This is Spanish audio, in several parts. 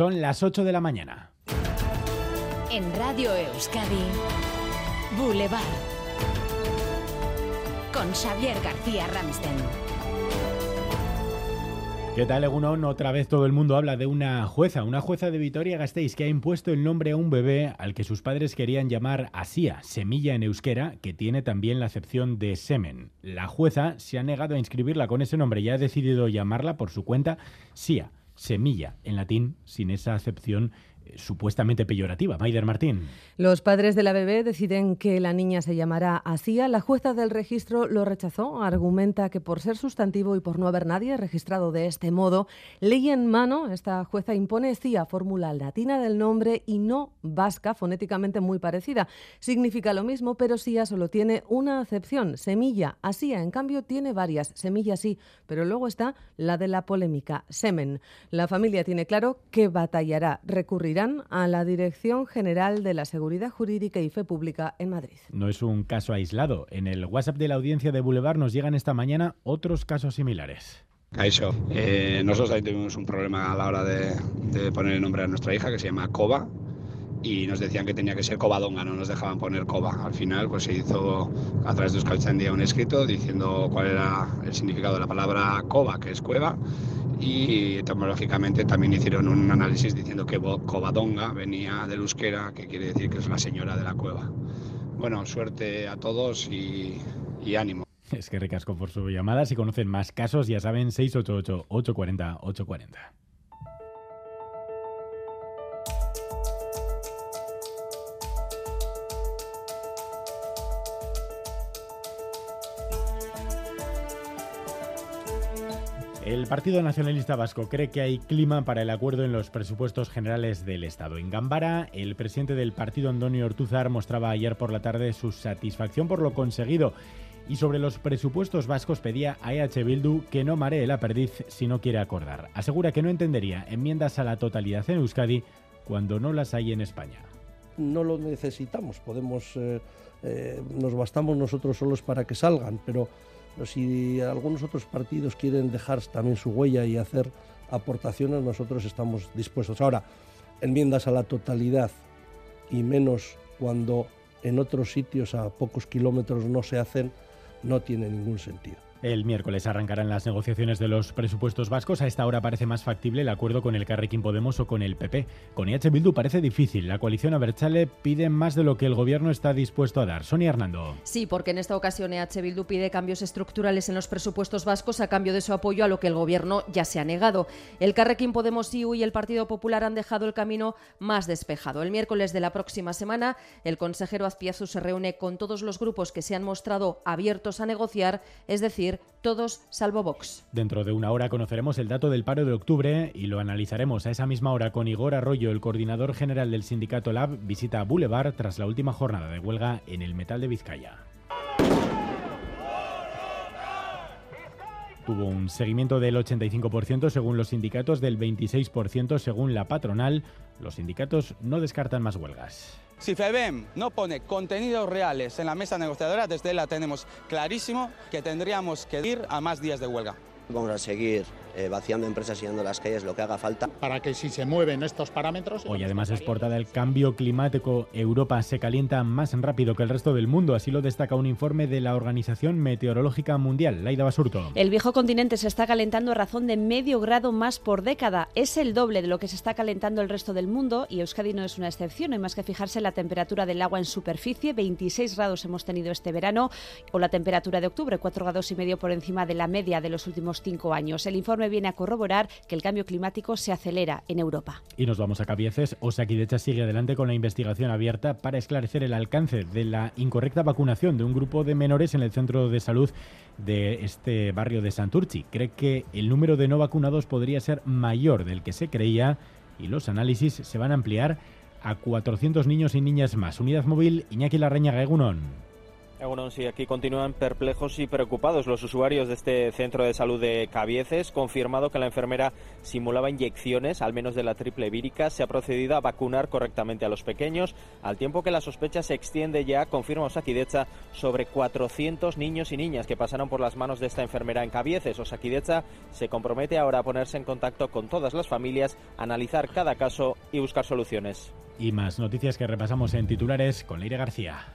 Son las 8 de la mañana. En Radio Euskadi, Boulevard. Con Xavier García Ramsten. ¿Qué tal, Egunon? Otra vez todo el mundo habla de una jueza, una jueza de Vitoria-Gasteiz que ha impuesto el nombre a un bebé al que sus padres querían llamar Asía, semilla en euskera, que tiene también la acepción de semen. La jueza se ha negado a inscribirla con ese nombre y ha decidido llamarla por su cuenta Sia, semilla, en latín, sin esa acepción supuestamente peyorativa. Maider Martín. Los padres de la bebé deciden que la niña se llamará Asía. La jueza del registro lo rechazó. Argumenta que por ser sustantivo y por no haber nadie registrado de este modo, ley en mano, esta jueza impone CIA, fórmula latina del nombre y no vasca, fonéticamente muy parecida. Significa lo mismo, pero Sia solo tiene una acepción, semilla. Asía, en cambio, tiene varias. Semilla sí, pero luego está la de la polémica, semen. La familia tiene claro que batallará, recurrirá a la Dirección General de la Seguridad Jurídica y Fe Pública en Madrid. No es un caso aislado. En el WhatsApp de la audiencia de Boulevard nos llegan esta mañana otros casos similares. Eso. Eh, nosotros también tuvimos un problema a la hora de, poner el nombre a nuestra hija que se llama Coba y nos decían que tenía que ser Covadonga, no nos dejaban poner Coba. Al final pues se hizo a través de Euskaltzaindia un escrito diciendo cuál era el significado de la palabra Coba, que es cueva, y etimológicamente también hicieron un análisis diciendo que Covadonga venía del euskera, que quiere decir que es la señora de la cueva. Bueno, suerte a todos y, ánimo. Es que ricasco por su llamada. Si conocen más casos, ya saben, 688-840-840. El Partido Nacionalista Vasco cree que hay clima para el acuerdo en los presupuestos generales del Estado. En Gambara, el presidente del partido, Antonio Ortuzar, mostraba ayer por la tarde su satisfacción por lo conseguido y sobre los presupuestos vascos pedía a EH Bildu que no maree la perdiz si no quiere acordar. Asegura que no entendería enmiendas a la totalidad en Euskadi cuando no las hay en España. No lo necesitamos, podemos, eh, eh, nos bastamos nosotros solos para que salgan, pero si algunos otros partidos quieren dejar también su huella y hacer aportaciones, nosotros estamos dispuestos. Ahora, enmiendas a la totalidad y menos cuando en otros sitios a pocos kilómetros no se hacen, no tiene ningún sentido. El miércoles arrancarán las negociaciones de los presupuestos vascos. A esta hora parece más factible el acuerdo con el Carrequín Podemos o con el PP. Con EH Bildu parece difícil. La coalición Abertzale pide más de lo que el gobierno está dispuesto a dar. Sonia Hernando. Sí, porque en esta ocasión EH Bildu pide cambios estructurales en los presupuestos vascos a cambio de su apoyo a lo que el gobierno ya se ha negado. El Carrequín Podemos IU y el Partido Popular han dejado el camino más despejado. El miércoles de la próxima semana, el consejero Azpiazu se reúne con todos los grupos que se han mostrado abiertos a negociar, es decir, todos salvo Vox. Dentro de una hora conoceremos el dato del paro de octubre y lo analizaremos a esa misma hora con Igor Arroyo, el coordinador general del sindicato Lab, visita Boulevard tras la última jornada de huelga en el metal de Vizcaya. Tuvo un seguimiento del 85% según los sindicatos, del 26% según la patronal. Los sindicatos no descartan más huelgas. Si FEBEM no pone contenidos reales en la mesa negociadora, desde la tenemos clarísimo que tendríamos que ir a más días de huelga. Vamos a seguir eh, vaciando empresas y yendo a las calles lo que haga falta. Para que si se mueven estos parámetros... Hoy además es portada el cambio climático. Europa se calienta más rápido que el resto del mundo, así lo destaca un informe de la Organización Meteorológica Mundial, Laida Basurto. El viejo continente se está calentando a razón de medio grado más por década. Es el doble de lo que se está calentando el resto del mundo y Euskadi no es una excepción. No hay más que fijarse en la temperatura del agua en superficie. 26 grados hemos tenido este verano o la temperatura de octubre, 4 grados y medio por encima de la media de los últimos 5 años. El informe viene a corroborar que el cambio climático se acelera en Europa. Y nos vamos a Cabieces. Osakidecha sigue adelante con la investigación abierta para esclarecer el alcance de la incorrecta vacunación de un grupo de menores en el centro de salud de este barrio de Santurchi. Cree que el número de no vacunados podría ser mayor del que se creía y los análisis se van a ampliar a 400 niños y niñas más. Unidad móvil Iñaki Larreña Gaegunon. Bueno, sí, aquí continúan perplejos y preocupados los usuarios de este centro de salud de Cabieces. Confirmado que la enfermera simulaba inyecciones, al menos de la triple vírica. Se ha procedido a vacunar correctamente a los pequeños, al tiempo que la sospecha se extiende ya, confirma Osakidecha, sobre 400 niños y niñas que pasaron por las manos de esta enfermera en Cabieces. Osakidecha se compromete ahora a ponerse en contacto con todas las familias, analizar cada caso y buscar soluciones. Y más noticias que repasamos en titulares con Leire García.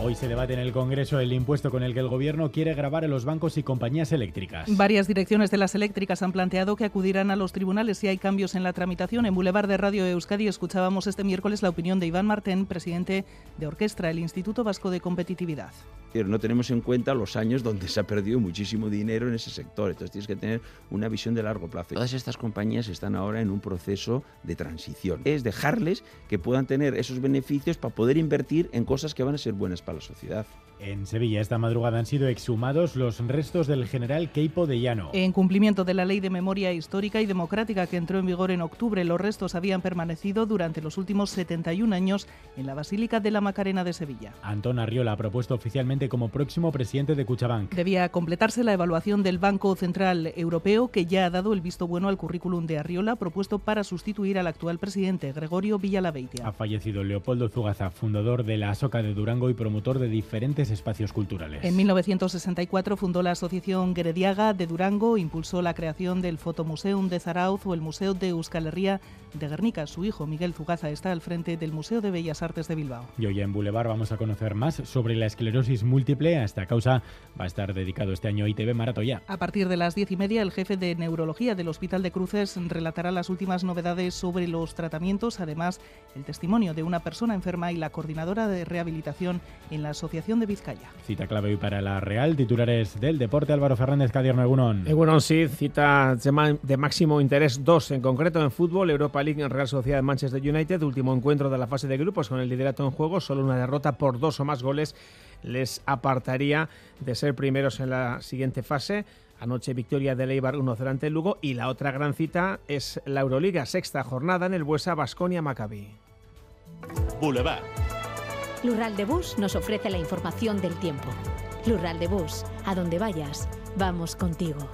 Hoy se debate en el Congreso el impuesto con el que el Gobierno quiere grabar a los bancos y compañías eléctricas. Varias direcciones de las eléctricas han planteado que acudirán a los tribunales si hay cambios en la tramitación. En Boulevard de Radio Euskadi escuchábamos este miércoles la opinión de Iván Martén, presidente de Orquestra, el Instituto Vasco de Competitividad. No tenemos en cuenta los años donde se ha perdido muchísimo dinero en ese sector. Entonces tienes que tener una visión de largo plazo. Todas estas compañías están ahora en un proceso de transición. Es dejarles que puedan tener esos beneficios para poder invertir en cosas que van a ser buenas para la sociedad. En Sevilla esta madrugada han sido exhumados los restos del general Keipo de Llano. En cumplimiento de la Ley de Memoria Histórica y Democrática que entró en vigor en octubre, los restos habían permanecido durante los últimos 71 años en la Basílica de la Macarena de Sevilla. Antón Arriola ha propuesto oficialmente como próximo presidente de Cuchabank. Debía completarse la evaluación del Banco Central Europeo que ya ha dado el visto bueno al currículum de Arriola propuesto para sustituir al actual presidente Gregorio Villalabeitia. Ha fallecido Leopoldo Zugaza, fundador de la Soca de Durango y promotor de diferentes espacios culturales. En 1964 fundó la Asociación Grediaga de Durango, impulsó la creación del Fotomuseum de Zarauz o el Museo de Euskal Herria de Guernica. Su hijo, Miguel Zugaza, está al frente del Museo de Bellas Artes de Bilbao. Y hoy en Boulevard vamos a conocer más sobre la esclerosis múltiple. A esta causa va a estar dedicado este año ITV Maratoya. A partir de las diez y media, el jefe de neurología del Hospital de Cruces relatará las últimas novedades sobre los tratamientos, además el testimonio de una persona enferma y la coordinadora de rehabilitación en la Asociación de Vizcaya. Cita clave hoy para la Real, titulares del deporte, Álvaro Fernández, Cadierno Egunon. Egunon sí, cita de máximo interés dos, en concreto en fútbol, Europa League en Real Sociedad Manchester United, último encuentro de la fase de grupos con el liderato en juego, solo una derrota por dos o más goles les apartaría de ser primeros en la siguiente fase. Anoche victoria de Leibar 1-0 ante el Lugo y la otra gran cita es la Euroliga, sexta jornada en el Buesa Basconia Maccabi. Boulevard. Lural de Bus nos ofrece la información del tiempo. Lural de Bus, a donde vayas, vamos contigo.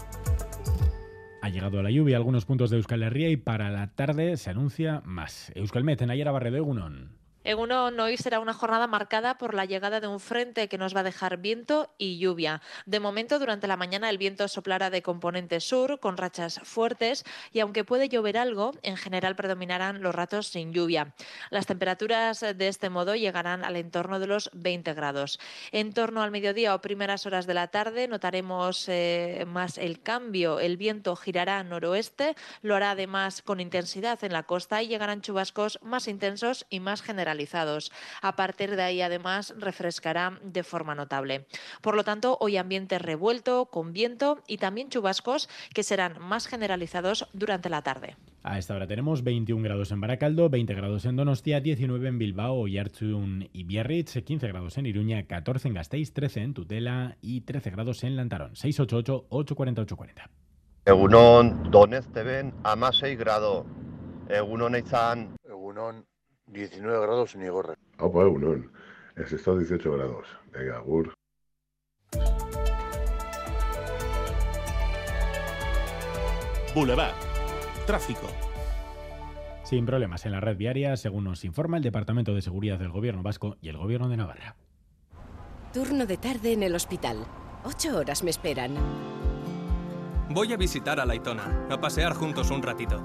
Ha llegado la lluvia a algunos puntos de Euskal Herria y para la tarde se anuncia más. Euskalmet en Ayera Barredo Egunon. En uno hoy será una jornada marcada por la llegada de un frente que nos va a dejar viento y lluvia. De momento, durante la mañana el viento soplará de componente sur con rachas fuertes y aunque puede llover algo, en general predominarán los ratos sin lluvia. Las temperaturas de este modo llegarán al entorno de los 20 grados. En torno al mediodía o primeras horas de la tarde notaremos eh, más el cambio. El viento girará noroeste, lo hará además con intensidad en la costa y llegarán chubascos más intensos y más generales a partir de ahí, además, refrescará de forma notable. Por lo tanto, hoy ambiente revuelto, con viento y también chubascos que serán más generalizados durante la tarde. A esta hora tenemos 21 grados en Baracaldo, 20 grados en Donostia, 19 en Bilbao, Oyarzun y Biarritz, 15 grados en Iruña, 14 en Gasteiz, 13 en Tutela y 13 grados en Lantarón. 688-840-840. Egunon, Donezteben, a 6 grados. Egunon, Eizan. Egunon, 19 grados en Igorre. Opa, Egunon. Es estado 18 grados. Venga, Gur. Boulevard. Tráfico. Sin problemas en la red viaria, según nos informa el Departamento de Seguridad del Gobierno Vasco y el Gobierno de Navarra. Turno de tarde en el hospital. Ocho horas me esperan. Voy a visitar a Laitona, a pasear juntos un ratito